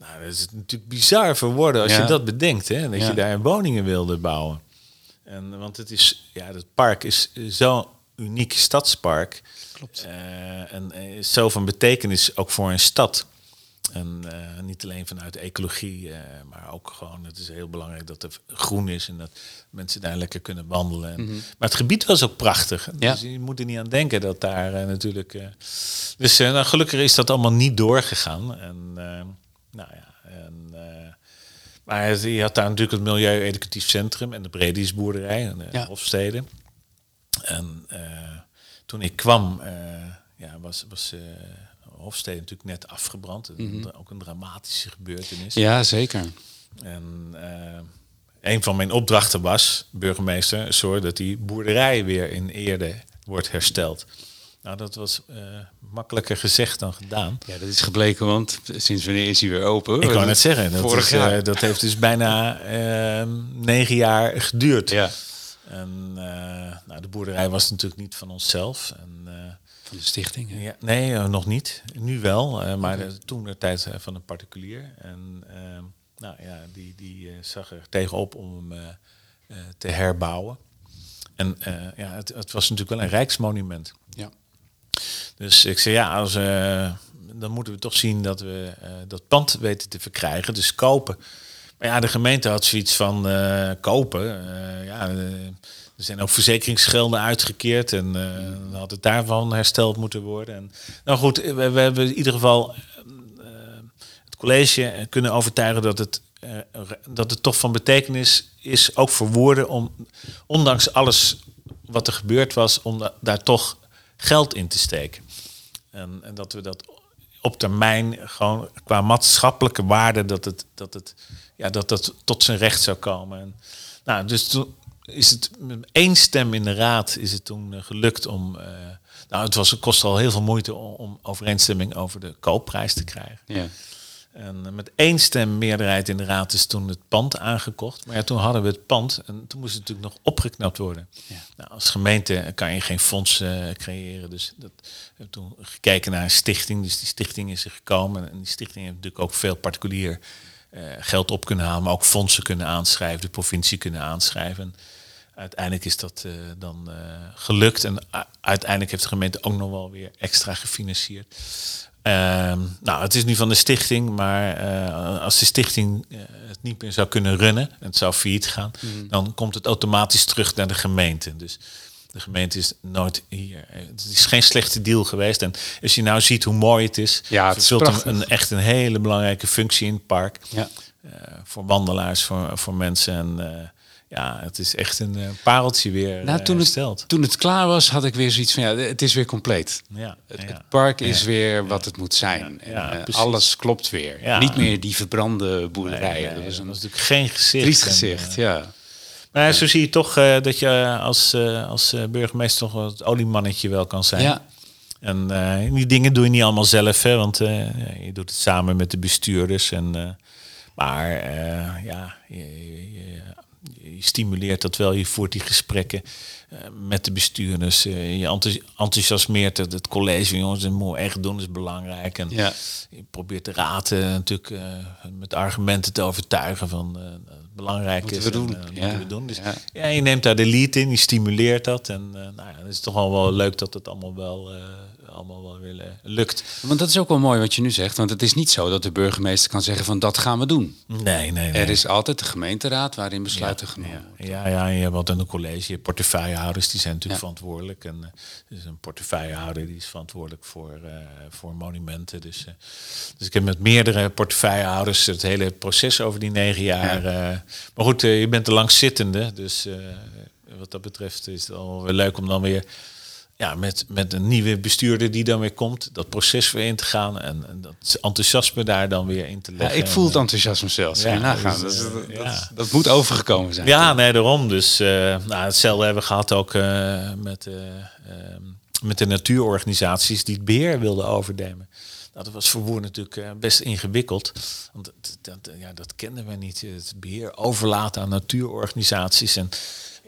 Nou, dat is natuurlijk bizar voor woorden als Ja. je dat bedenkt. Hè? Dat Ja. je daar woningen wilde bouwen. En, want het is, ja, het park is zo'n uniek stadspark. Klopt. Eh, en eh, is zo van betekenis ook voor een stad. En uh, niet alleen vanuit ecologie, uh, maar ook gewoon, het is heel belangrijk dat er groen is en dat mensen daar lekker kunnen wandelen. En, mm -hmm. Maar het gebied was ook prachtig. Ja. Dus je moet er niet aan denken dat daar uh, natuurlijk. dus nou, gelukkig is dat allemaal niet doorgegaan. En nou ja, en, maar je had daar natuurlijk het Milieu-Educatief Centrum en de Bredisboerderij en de ja. Hofstede. En toen ik kwam, ja, was. was Hofstede natuurlijk net afgebrand. Mm -hmm. Ook een dramatische gebeurtenis. Ja, zeker. En een van mijn opdrachten was, burgemeester, zorg dat die boerderij weer in ere wordt hersteld. Nou, dat was uh, makkelijker gezegd dan gedaan. Ja, dat is gebleken, want sinds wanneer is hij weer open? Ik wou net zeggen, dat, Vorig is, jaar. Uh, dat heeft dus bijna negen jaar geduurd. Ja. En nou, de boerderij was natuurlijk niet van onszelf. En, van de stichting? Ja, nee, nog niet. Nu wel, maar okay. toen de tijd van een particulier. En ehm, nou ja, die, die zag er tegenop om hem te herbouwen. En ja, het, het, was natuurlijk wel een rijksmonument. Ja. Dus ik zei, ja, als, dan moeten we toch zien dat we dat pand weten te verkrijgen, dus kopen. Maar ja, de gemeente had zoiets van kopen. ja, er zijn ook verzekeringsgelden uitgekeerd en dan had het daarvan hersteld moeten worden. En, nou goed, we, hebben in ieder geval het college kunnen overtuigen dat het, dat het toch van betekenis is, ook voor woorden, om ondanks alles wat er gebeurd was, om da daar toch geld in te steken. En, en, dat we dat op termijn gewoon qua maatschappelijke waarde, dat het, dat het, ja, dat dat tot zijn recht zou komen. En, nou, dus toen is het met één stem in de raad is het toen uh, gelukt om. Uh, nou, het, was, het kostte al heel veel moeite om, om, overeenstemming over de koopprijs te krijgen. Ja. En uh, met één stem meerderheid in de raad is toen het pand aangekocht. Maar ja, toen hadden we het pand en toen moest het natuurlijk nog opgeknapt worden. Ja. Nou, als gemeente kan je geen fonds creëren. Dus dat, we hebben toen gekeken naar een stichting. Dus die stichting is er gekomen. En die stichting heeft natuurlijk ook veel particulier geld op kunnen halen. Maar ook fondsen kunnen aanschrijven, de provincie kunnen aanschrijven uiteindelijk is dat uh, dan gelukt. En uiteindelijk heeft de gemeente ook nog wel weer extra gefinancierd. Uh, nou, het is nu van de stichting, maar uh, als de stichting het niet meer zou kunnen runnen, en het zou failliet gaan, mm. dan komt het automatisch terug naar de gemeente. Dus de gemeente is nooit hier. Het is geen slechte deal geweest. En als je nou ziet hoe mooi het is, ja, het is een, een, echt een hele belangrijke functie in het park. Ja. voor wandelaars, voor, voor mensen. En ja, het is echt een uh, pareltje weer nou, toen, het, toen het klaar was, had ik weer zoiets van ja, het is weer compleet. Ja, het, het park is weer wat het moet zijn. En, uh, alles klopt weer. Niet meer die verbrande boerderijen. dat, was een, natuurlijk geen gezicht. Triest gezicht, en, ja. Maar zo zie je toch uh, dat je als, als burgemeester toch het oliemannetje wel kan zijn. Ja. En die dingen doe je niet allemaal zelf, hè, want je doet het samen met de bestuurders. En, maar ja, je, je, je stimuleert dat wel, je voert die gesprekken uh, met de bestuurders. Uh, je enthousiasmeert het, het college, jongens, dat moet echt doen, is belangrijk. En ja. je probeert de raad uh, natuurlijk met argumenten te overtuigen van belangrijk moeten is. We doen. En, ja. we doen. Dus ja. ja. je neemt daar de lead in, je stimuleert dat. En nou ja, het is toch al wel leuk dat het allemaal wel allemaal wel weer lukt. Want dat is ook wel mooi wat je nu zegt. Want het is niet zo dat de burgemeester kan zeggen van dat gaan we doen. Nee, nee, nee. Er is altijd de gemeenteraad waarin besluiten ja, genomen worden. Ja, ja, je hebt altijd een college. Je portefeuillehouders die zijn natuurlijk verantwoordelijk. En uh, is een portefeuillehouder die is verantwoordelijk voor, uh, voor monumenten. Dus, uh, dus ik heb met meerdere portefeuillehouders het hele proces over die negen jaar. maar goed, je bent de langzittende. Dus wat dat betreft is het al weer leuk om dan weer ja, met, met een nieuwe bestuurder die dan weer komt, dat proces weer in te gaan en, en dat enthousiasme daar dan weer in te leggen. Ja, ik voel het enthousiasme zelfs. Ja, nagaan. Dus, dat, uh, dat, ja. dat, moet overgekomen zijn. Ja, nee, daarom. Dus uh, nou, hetzelfde hebben we gehad ook uh, met, ehm, met de natuurorganisaties die het beheer wilden overnemen. Nou, dat was voor Woer natuurlijk best ingewikkeld. Want dat, ja, dat kenden we niet. Het beheer overlaten aan natuurorganisaties. En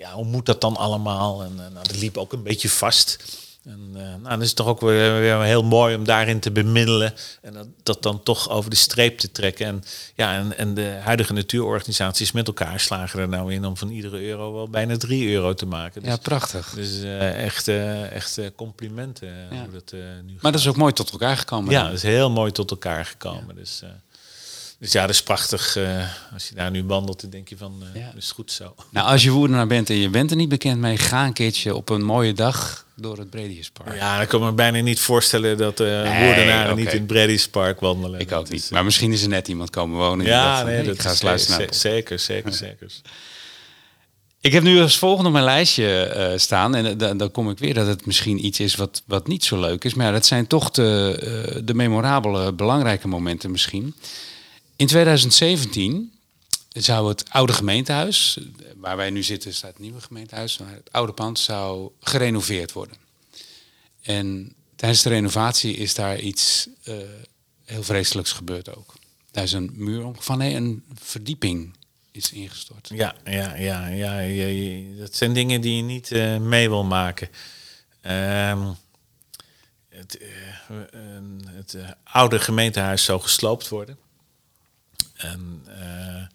ja, hoe moet dat dan allemaal? En uh, nou, dat liep ook een beetje vast. En uh, nou, dan is het toch ook weer, weer, heel mooi om daarin te bemiddelen. En dat, dat, dan toch over de streep te trekken. En, ja, en, en de huidige natuurorganisaties met elkaar slagen er nou in om van iedere euro wel bijna drie euro te maken. Dus, ja, prachtig. Dus uh, echt, uh, echt complimenten. Ja. Hoe dat, nu maar dat is ook mooi tot elkaar gekomen. Ja, dat is heel mooi tot elkaar gekomen. Ja. Dus, dus ja, dat is prachtig. Uh, als je daar nu wandelt, dan denk je van, uh, ja. is het goed zo. Nou, als je woerdenaar bent en je bent er niet bekend mee, ga een keertje op een mooie dag door het Brediuspark. Ja, ik kan me bijna niet voorstellen dat uh, nee, okay. niet in het Brediuspark wandelen. Ik ook niet. Maar misschien is er net iemand komen wonen. Ja, dat, nee, dat ik ga eens luisteren. Zeker, zeker, zeker. Ik heb nu als volgende op mijn lijstje uh, staan. En dan, dan kom ik weer dat het misschien iets is wat, wat niet zo leuk is. Maar ja, dat zijn toch de, uh, de memorabele, belangrijke momenten misschien. In 2017 zou het oude gemeentehuis, waar wij nu zitten staat het nieuwe gemeentehuis, maar het oude pand zou gerenoveerd worden. En tijdens de renovatie is daar iets uh, heel vreselijks gebeurd ook. Daar is een muur van nee, een verdieping is ingestort. Ja, ja, ja, ja, dat zijn dingen die je niet uh, mee wil maken. Um, het, uh, het oude gemeentehuis zou gesloopt worden. En uh,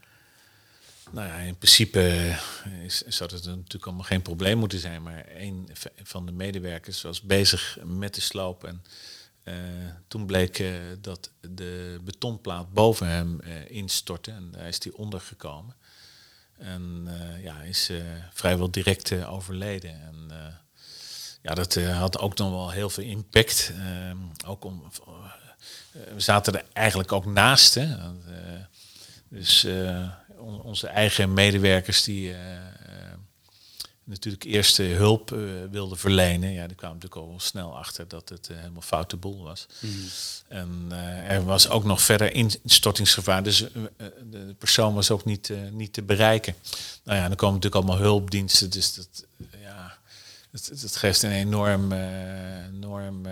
nou ja, in principe is, zou het natuurlijk allemaal geen probleem moeten zijn. Maar een van de medewerkers was bezig met de sloop. En uh, toen bleek uh, dat de betonplaat boven hem instortte. En daar is hij ondergekomen. En ja, is vrijwel direct overleden. En ja, dat had ook nog wel heel veel impact. Ehm, ook om, we zaten er eigenlijk ook naast. Hè. Dus uh, on onze eigen medewerkers die uh, natuurlijk eerst hulp wilden verlenen, ja, die kwamen natuurlijk al snel achter dat het helemaal foute boel was. Mm. En er was ook nog verder instortingsgevaar, dus de persoon was ook niet, niet te bereiken. Nou ja, dan komen natuurlijk allemaal hulpdiensten, dus dat, ja, dat, dat geeft een enorm, enorm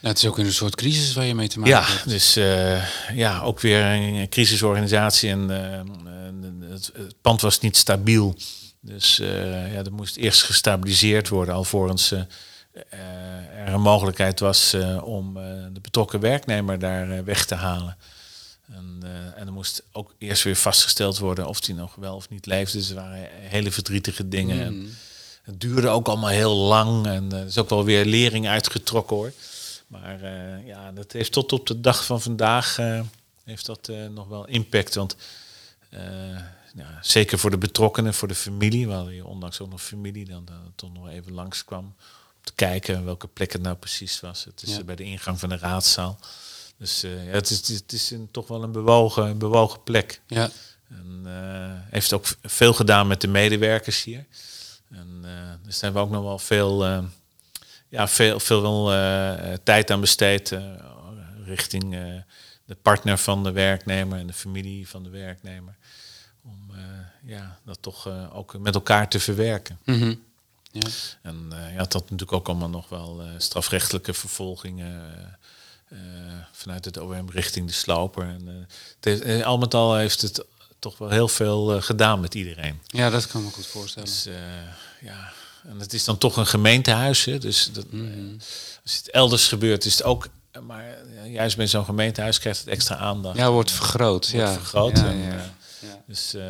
nou, het is ook een soort crisis waar je mee te maken ja, hebt. Dus uh, ja, ook weer een crisisorganisatie en uh, het, het, pand was niet stabiel. Dus uh, ja, dat moest eerst gestabiliseerd worden alvorens er een mogelijkheid was om de betrokken werknemer daar weg te halen. En, en er moest ook eerst weer vastgesteld worden of die nog wel of niet leefde. Dus er waren hele verdrietige dingen. Mm. En het duurde ook allemaal heel lang en er is ook wel weer lering uitgetrokken hoor. Maar uh, ja, dat heeft tot op de dag van vandaag uh, heeft dat uh, nog wel impact. Want ja, zeker voor de betrokkenen, voor de familie, waar je ondanks ook nog familie dan, toch nog even langskwam. Om te kijken welke plek het nou precies was. Het is ja. bij de ingang van de raadzaal. Dus ja, het is, het is een, toch wel een bewogen, een bewogen plek. Ja. En heeft ook veel gedaan met de medewerkers hier. En dus daar hebben we ook nog wel veel ja, veel, veel uh, tijd aan besteed uh, richting uh, de partner van de werknemer en de familie van de werknemer. Om ja, dat toch ook met elkaar te verwerken. Mm -hmm. ja. En ja, dat had natuurlijk ook allemaal nog wel strafrechtelijke vervolgingen. vanuit het OM richting de sloper. En, al met al heeft het toch wel heel veel gedaan met iedereen. Ja, dat kan me goed voorstellen. Dus, ja, en het is dan toch een gemeentehuis. Hè? Dus dat, mm. als het elders gebeurt, is het ook. Maar juist bij zo'n gemeentehuis krijgt het extra aandacht. Ja, wordt vergroot. Wordt ja. vergroot. Ja, en, ja. Dus uh,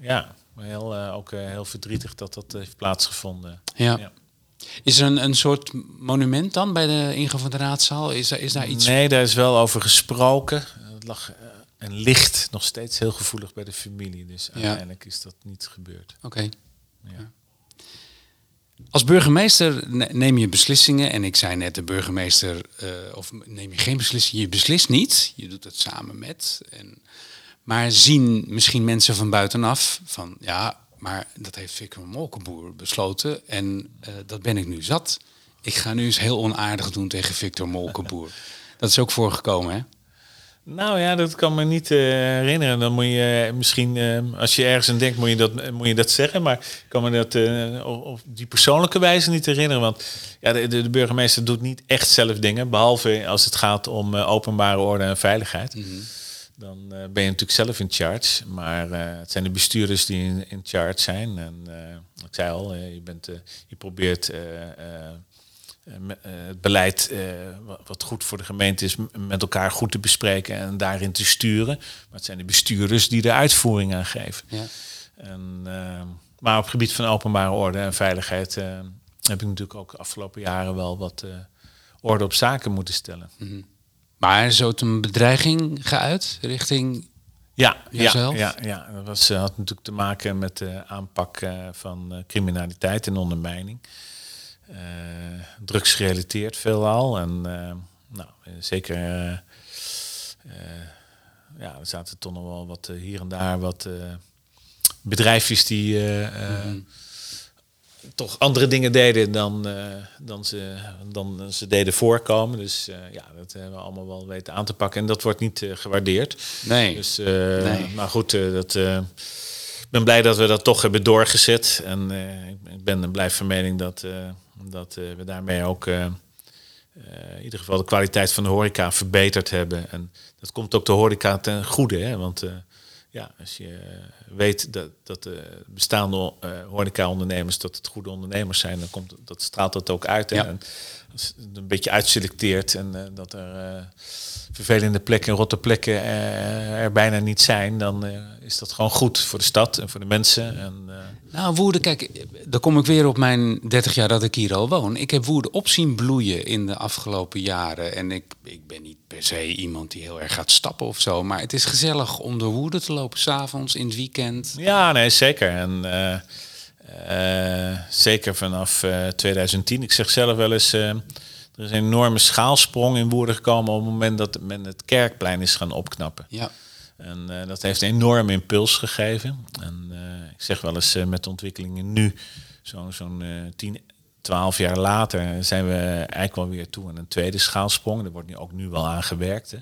ja, heel, uh, ook uh, heel verdrietig dat dat heeft plaatsgevonden. Ja. Is er een, een soort monument dan bij de ingang van de raadzaal? Is, daar, is daar iets? Nee, daar is wel over gesproken. Het lag en ligt nog steeds heel gevoelig bij de familie. Dus uiteindelijk is dat niet gebeurd. Oké. Okay. Ja. Als burgemeester neem je beslissingen. En ik zei net, de burgemeester, uh, of neem je geen beslissingen. Je beslist niet. Je doet het samen met. En, maar zien misschien mensen van buitenaf van ja, maar dat heeft Victor Molkenboer besloten. En uh, dat ben ik nu zat. Ik ga nu eens heel onaardig doen tegen Victor Molkenboer. dat is ook voorgekomen, hè? Nou ja, dat kan me niet uh, herinneren. Dan moet je uh, misschien, uh, als je ergens aan denkt, moet je dat, moet je dat zeggen. Maar ik kan me dat op, die persoonlijke wijze niet herinneren. Want ja, de, de, burgemeester doet niet echt zelf dingen. Behalve als het gaat om openbare orde en veiligheid. Mm -hmm. Dan ben je natuurlijk zelf in charge. Maar het zijn de bestuurders die in, in charge zijn. En ik zei al, je, bent, je probeert het beleid wat goed voor de gemeente is, met elkaar goed te bespreken en daarin te sturen. Maar het zijn de bestuurders die de uitvoering aan geven. Ja. En, maar op het gebied van openbare orde en veiligheid heb ik natuurlijk ook de afgelopen jaren wel wat orde op zaken moeten stellen. Mm Maar is het een bedreiging geuit richting ja, ja, ja, ja, dat was, eh, had natuurlijk te maken met de aanpak van criminaliteit en ondermijning. Uh, drugsgerelateerd veelal. En nou, zeker, ja, er zaten toch nog wel wat hier en daar wat bedrijfjes die mm toch andere dingen deden dan, dan, ze, dan ze deden voorkomen. Dus ja, dat hebben we allemaal wel weten aan te pakken. En dat wordt niet gewaardeerd. Nee. Dus, nee. Maar goed, dat, ik ben blij dat we dat toch hebben doorgezet. En ik ben en blijf van mening dat, dat we daarmee ook in ieder geval de kwaliteit van de horeca verbeterd hebben. En dat komt ook de horeca ten goede. Hè? Want ja, als je weet dat, dat de bestaande uh, horeca-ondernemers dat het goede ondernemers zijn, dan komt dat straalt dat ook uit. En als het een beetje uitselecteert en uh, dat er uh, vervelende plekken, rotte plekken er bijna niet zijn, dan is dat gewoon goed voor de stad en voor de mensen. En, nou, Woerden, kijk, dan kom ik weer op mijn 30 jaar dat ik hier al woon. Ik heb Woerden op zien bloeien in de afgelopen jaren. En ik, ik ben niet per se iemand die heel erg gaat stappen of zo. Maar het is gezellig om door Woerden te lopen, s'avonds, in het weekend. Ja, nee, zeker. En uh, zeker vanaf 2010. Ik zeg zelf wel eens, er is een enorme schaalsprong in Woerden gekomen... op het moment dat men het kerkplein is gaan opknappen. Ja. En dat heeft een enorme impuls gegeven. En ik zeg wel eens met de ontwikkelingen nu, zo'n zo'n 10, 12 jaar later zijn we eigenlijk wel weer toe aan een tweede schaalsprong. Er wordt nu ook nu wel aan gewerkt.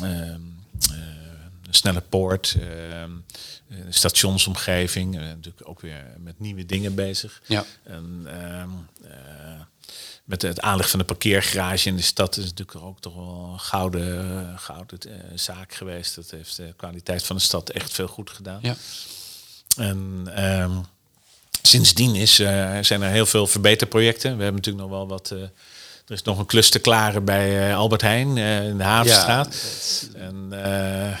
Een snelle poort, stationsomgeving, natuurlijk ook weer met nieuwe dingen bezig. Ja. En, ehm, met het aanleg van de parkeergarage in de stad is natuurlijk ook toch wel een gouden, gouden zaak geweest. Dat heeft de kwaliteit van de stad echt veel goed gedaan. Ja. En um, sindsdien is, uh, zijn er heel veel verbeterprojecten. We hebben natuurlijk nog wel wat. Er is nog een klus te klaren bij uh, Albert Heijn in de Havenstraat. Ja, en,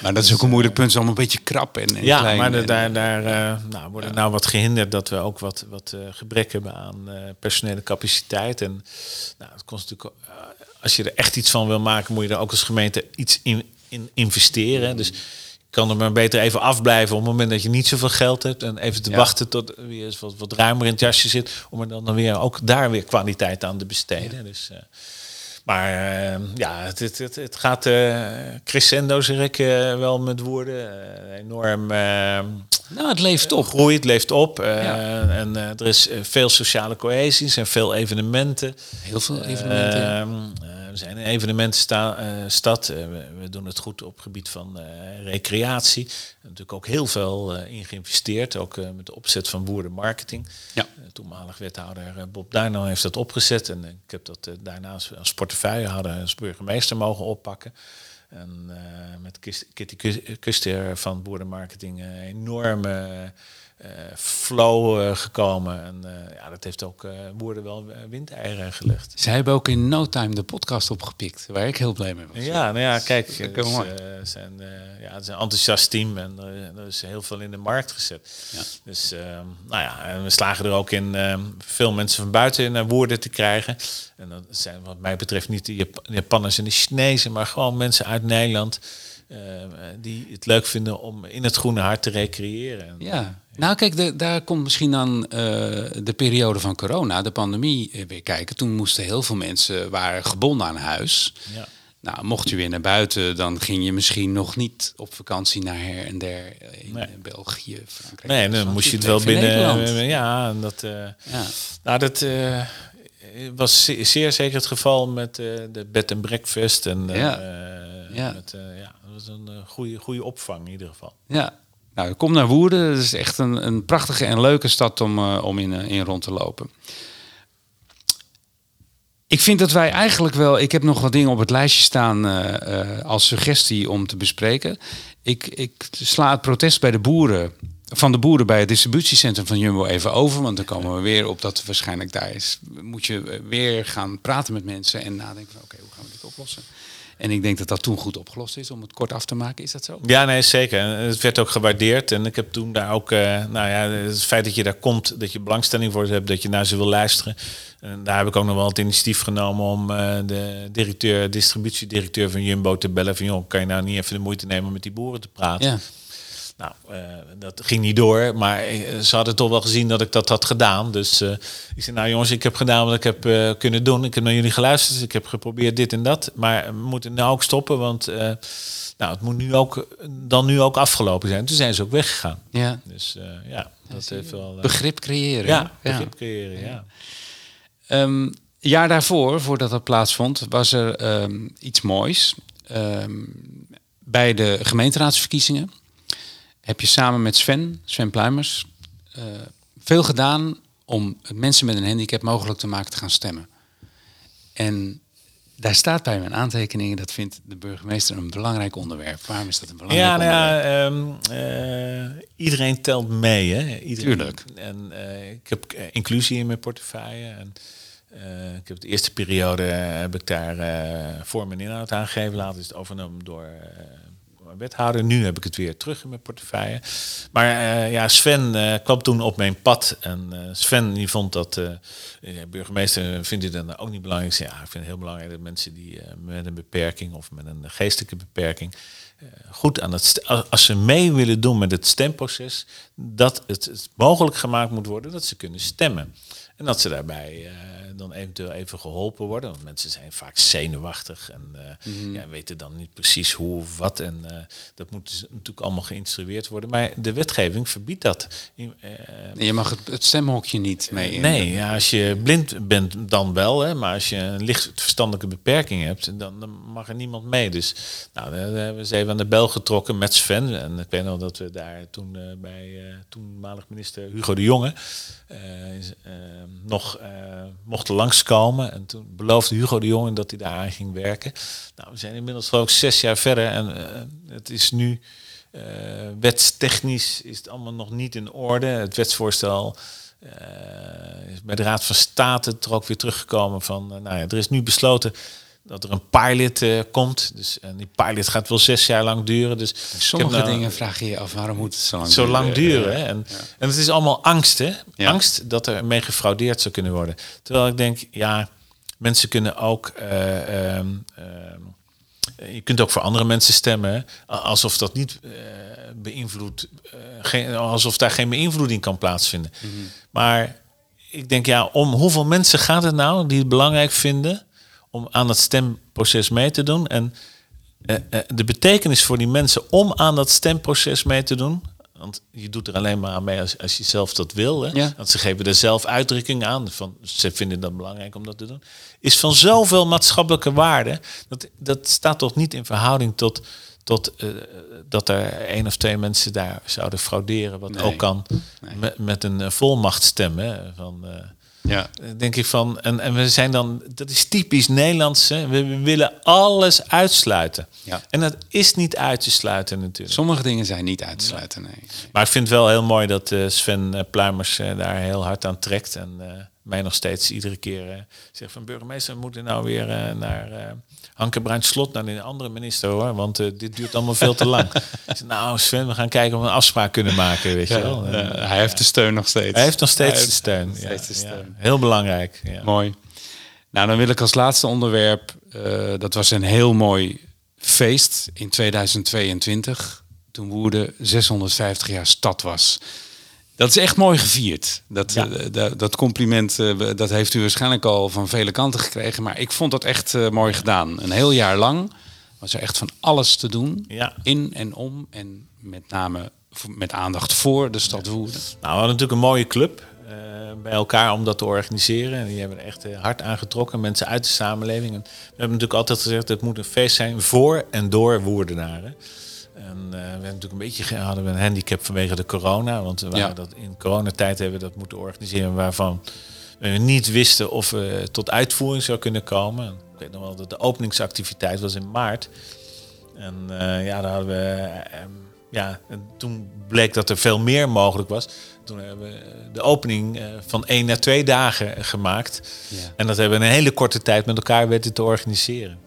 maar dat is ook een moeilijk punt, is allemaal een beetje krap en, en Ja, klein maar de, daar, daar nou, worden ja. nou wat gehinderd dat we ook wat, wat gebrek hebben aan personele capaciteit. En nou, het kost natuurlijk, als je er echt iets van wil maken, moet je er ook als gemeente iets in, in investeren. Dus kan er maar beter even afblijven op het moment dat je niet zoveel geld hebt. En even te wachten tot weer eens wat, wat ruimer in het jasje zit. Om er dan, dan weer ook daar weer kwaliteit aan te besteden. Dus, uh, maar uh, ja, het, het, het, het gaat uh, crescendo, zeg ik wel met woorden. enorm. nou, het leeft op. Groeit, het leeft op. Ja. En er is veel sociale cohesie en veel evenementen. Heel veel evenementen. We zijn een evenementenstad. Uh, we, we, doen het goed op het gebied van uh, recreatie. We hebben natuurlijk ook heel veel in geïnvesteerd. Ook met de opzet van boerenmarketing. Ja. toenmalig wethouder Bob Duino heeft dat opgezet. En ik heb dat daarnaast als portefeuillehouder als burgemeester mogen oppakken. En met Kitty Kuster van boerenmarketing enorme flow uh, gekomen. En uh, ja, dat heeft ook woorden wel windeieren gelegd. Zij hebben ook in no time de podcast opgepikt, waar ik heel blij mee was. Ja, nou ja, kijk, dus, zijn, ja, het is een enthousiast team en er is heel veel in de markt gezet. Ja. Dus nou ja, en we slagen er ook in veel mensen van buiten naar woorden te krijgen. En dat zijn wat mij betreft niet de Japanners en de Chinezen, maar gewoon mensen uit Nederland. Uh, die het leuk vinden om in het groene hart te recreëren. Ja, nou kijk, de, daar komt misschien dan uh, de periode van corona, de pandemie, uh, weer kijken. Toen moesten heel veel mensen, waren gebonden aan huis. Ja. Nou, mocht je weer naar buiten, dan ging je misschien nog niet op vakantie naar her en der in nee. België, Frankrijk. Nee, dan moest je het wel binnen. ja, en dat, ja. Nou, dat was zeer zeker het geval met de bed and breakfast en ja. ja. Met, ja, was een goede, goede opvang in ieder geval. Ja, nou, kom naar Woerden. Het is echt een, een prachtige en leuke stad om, uh, om in, uh, in rond te lopen. Ik vind dat wij eigenlijk wel. Ik heb nog wat dingen op het lijstje staan als suggestie om te bespreken. Ik, ik sla het protest bij de boeren van de boeren bij het distributiecentrum van Jumbo even over. Want dan komen we weer op dat waarschijnlijk daar is. Moet je weer gaan praten met mensen en nadenken oké, hoe gaan we dit oplossen? En ik denk dat dat toen goed opgelost is om het kort af te maken. Is dat zo? Ja, nee, zeker. Het werd ook gewaardeerd. En ik heb toen daar ook, uh, nou ja, het feit dat je daar komt, dat je belangstelling voor hebt, dat je naar ze wil luisteren. En daar heb ik ook nog wel het initiatief genomen om uh, de directeur, distributiedirecteur van Jumbo te bellen. Van joh, kan je nou niet even de moeite nemen om met die boeren te praten? Ja. Nou, uh, dat ging niet door, maar ze hadden toch wel gezien dat ik dat had gedaan. Dus uh, ik zei, nou jongens, ik heb gedaan wat ik heb uh, kunnen doen. Ik heb naar jullie geluisterd, ik heb geprobeerd dit en dat. Maar we moeten nou ook stoppen, want nou, het moet nu ook, dan nu ook afgelopen zijn. Toen zijn ze ook weggegaan. Ja. Dus ja, dat heeft wel... begrip creëren. Ja, begrip creëren, ja. Um, jaar daarvoor, voordat dat plaatsvond, was er um, iets moois. Um, bij de gemeenteraadsverkiezingen heb je samen met Sven, Sven Pluimers, uh, veel gedaan om mensen met een handicap mogelijk te maken te gaan stemmen. En daar staat bij mijn aantekeningen, dat vindt de burgemeester een belangrijk onderwerp. Waarom is dat een belangrijk ja, nou onderwerp? Ja, um, uh, iedereen telt mee. Hè? Iedereen, Tuurlijk. En uh, ik heb inclusie in mijn portefeuille. En, ik heb de eerste periode heb ik daar vorm en inhoud aangegeven. Later is het overgenomen door wethouder. Nu heb ik het weer terug in mijn portefeuille. Maar uh, ja, Sven uh, kwam toen op mijn pad. En Sven die vond dat, burgemeester vindt dit dan ook niet belangrijk. Ja, ik vind het heel belangrijk dat mensen die met een beperking of met een geestelijke beperking goed aan het als ze mee willen doen met het stemproces, dat het, het mogelijk gemaakt moet worden dat ze kunnen stemmen. En dat ze daarbij dan eventueel even geholpen worden. Want mensen zijn vaak zenuwachtig en uh, mm. ja, weten dan niet precies hoe of wat. En uh, dat moet dus natuurlijk allemaal geïnstrueerd worden. Maar de wetgeving verbiedt dat. Uh, je mag het, het, stemhokje niet mee. Nee, ja, als je blind bent dan wel. Hè, maar als je een licht verstandelijke beperking hebt, dan, dan mag er niemand mee. Dus nou, daar hebben we ze even aan de bel getrokken met Sven. En ik weet nog dat we daar toen bij toenmalig minister Hugo de Jonge nog mochten langskomen. En toen beloofde Hugo de Jonge dat hij daar aan ging werken. Nou, we zijn inmiddels ook zes jaar verder en uh, het is nu uh, wetstechnisch is het allemaal nog niet in orde. Het wetsvoorstel uh, is bij de Raad van State er ook weer teruggekomen van, nou ja, er is nu besloten dat er een pilot uh, komt. Dus, en die pilot gaat wel zes jaar lang duren. Dus Sommige nou, dingen vraag je je af, waarom moet het zo lang zo duren? lang duren hè? En, ja. en het is allemaal angst, hè? Ja. Angst dat er mee gefraudeerd zou kunnen worden. Terwijl ik denk, ja, mensen kunnen ook... Uh, um, um, je kunt ook voor andere mensen stemmen, alsof dat niet uh, beïnvloedt, geen, alsof daar geen beïnvloeding kan plaatsvinden. Mm -hmm. Maar ik denk, ja, om hoeveel mensen gaat het nou die het belangrijk vinden om aan het stemproces mee te doen. En uh, uh, de betekenis voor die mensen om aan dat stemproces mee te doen. Want je doet er alleen maar aan mee als, als je zelf dat wil. Hè? Ja. Want ze geven er zelf uitdrukking aan. Van, ze vinden dat belangrijk om dat te doen. Is van zoveel maatschappelijke waarde. Dat, dat staat toch niet in verhouding tot, tot uh, dat er één of twee mensen daar zouden frauderen. Wat Nee. ook kan Nee. met, met een volmacht stemmen. Van, Ja. denk ik van, en, en we zijn dan, dat is typisch Nederlands. Hè? We, we willen alles uitsluiten. Ja. En dat is niet uit te sluiten natuurlijk. Sommige dingen zijn niet uit te sluiten, nee. Maar ik vind het wel heel mooi dat eh, Sven eh, Pluimers eh, daar heel hard aan trekt. En eh, mij nog steeds iedere keer eh, zegt van burgemeester, we moeten nou weer eh, naar Hanke Bruin Slot, naar een andere minister hoor. Want eh, dit duurt allemaal veel te lang. Nou Sven, we gaan kijken of we een afspraak kunnen maken. Weet je wel. Eh, hij heeft de steun nog steeds. hij heeft nog steeds de steun. nog Ja, steeds de steun. Heel belangrijk. Ja. Mooi. Nou, dan wil ik als laatste onderwerp. eh, dat was een heel mooi feest in 2022. Toen Woerden 650 jaar stad was. Dat is echt mooi gevierd. Dat, Ja. eh, dat, dat compliment eh, dat heeft u waarschijnlijk al van vele kanten gekregen. Maar ik vond dat echt eh, mooi gedaan. Een heel jaar lang was er echt van alles te doen. Ja. In en om. En met name met aandacht voor de stad Woerden. Nou, we hadden natuurlijk een mooie club bij elkaar om dat te organiseren. En die hebben er echt hard aangetrokken, mensen uit de samenleving. En we hebben natuurlijk altijd gezegd, het moet een feest zijn voor en door Woerdenaren. En eh, we hebben natuurlijk een beetje hadden we een handicap vanwege de corona. Want we Ja. dat in coronatijd hebben we dat moeten organiseren waarvan we niet wisten of we tot uitvoering zou kunnen komen. Ik weet nog wel dat de openingsactiviteit was in maart. En eh, ja, daar hadden we eh, ja, en toen bleek dat er veel meer mogelijk was. Toen hebben we de opening van één naar twee dagen gemaakt. Ja. En dat hebben we in een hele korte tijd met elkaar weten te organiseren.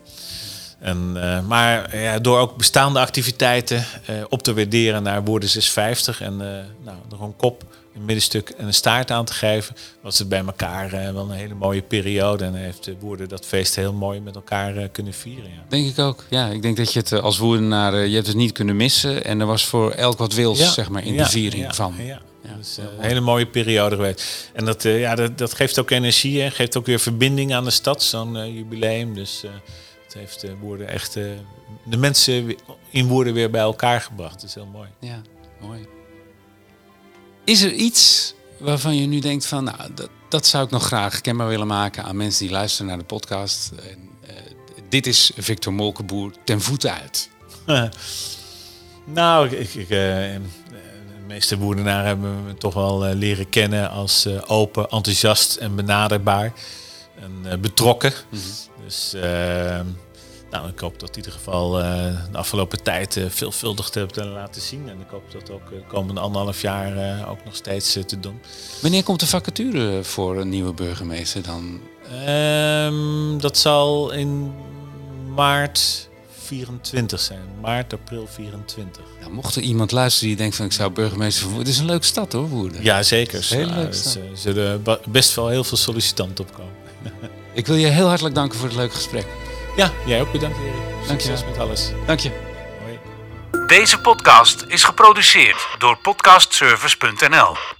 En, uh, maar ja, door ook bestaande activiteiten uh, op te waarderen naar woorden 650 en uh, nou, er een kop, een middenstuk en een staart aan te geven, was het bij elkaar wel een hele mooie periode. En heeft woorden dat feest heel mooi met elkaar kunnen vieren. Ja. Denk ik ook. Ja, ik denk dat je het als woordenaar, je hebt het niet kunnen missen. En er was voor elk wat wils, zeg maar, in de viering van. Ja. Ja, dus, een hele mooie periode geweest. En dat, ja, dat, dat geeft ook energie, hè? geeft ook weer verbinding aan de stad, zo'n jubileum. Dus het heeft de woorden echt uh, de mensen in woorden weer bij elkaar gebracht. Dat is heel mooi. Ja, mooi. Is er iets waarvan je nu denkt van, nou, dat, dat zou ik nog graag kenbaar willen maken aan mensen die luisteren naar de podcast. En, uh, dit is Victor Molkenboer ten voeten uit. nou, ik, ik, uh, de meeste woordenaren hebben me toch wel leren kennen als open, enthousiast en benaderbaar. En betrokken. Mm -hmm. Dus uh, nou, ik hoop dat in ieder geval uh, de afgelopen tijd uh, veelvuldig te hebben laten zien. En ik hoop dat ook uh, komende anderhalf jaar ook nog steeds te doen. Wanneer komt de vacature voor een nieuwe burgemeester dan? Um, dat zal in maart 24 zijn. Maart, april 24. Ja, mocht er iemand luisteren die denkt van ik zou burgemeester van Het is een leuke stad hoor, Woerden. Ja, zeker. Heel leuk. Er zullen best wel heel veel sollicitanten opkomen. Ik wil je heel hartelijk danken voor het leuke gesprek. Ja, jij ook bedankt Erik. Succes met alles. Dank je. Hoi. Deze podcast is geproduceerd door podcastservice.nl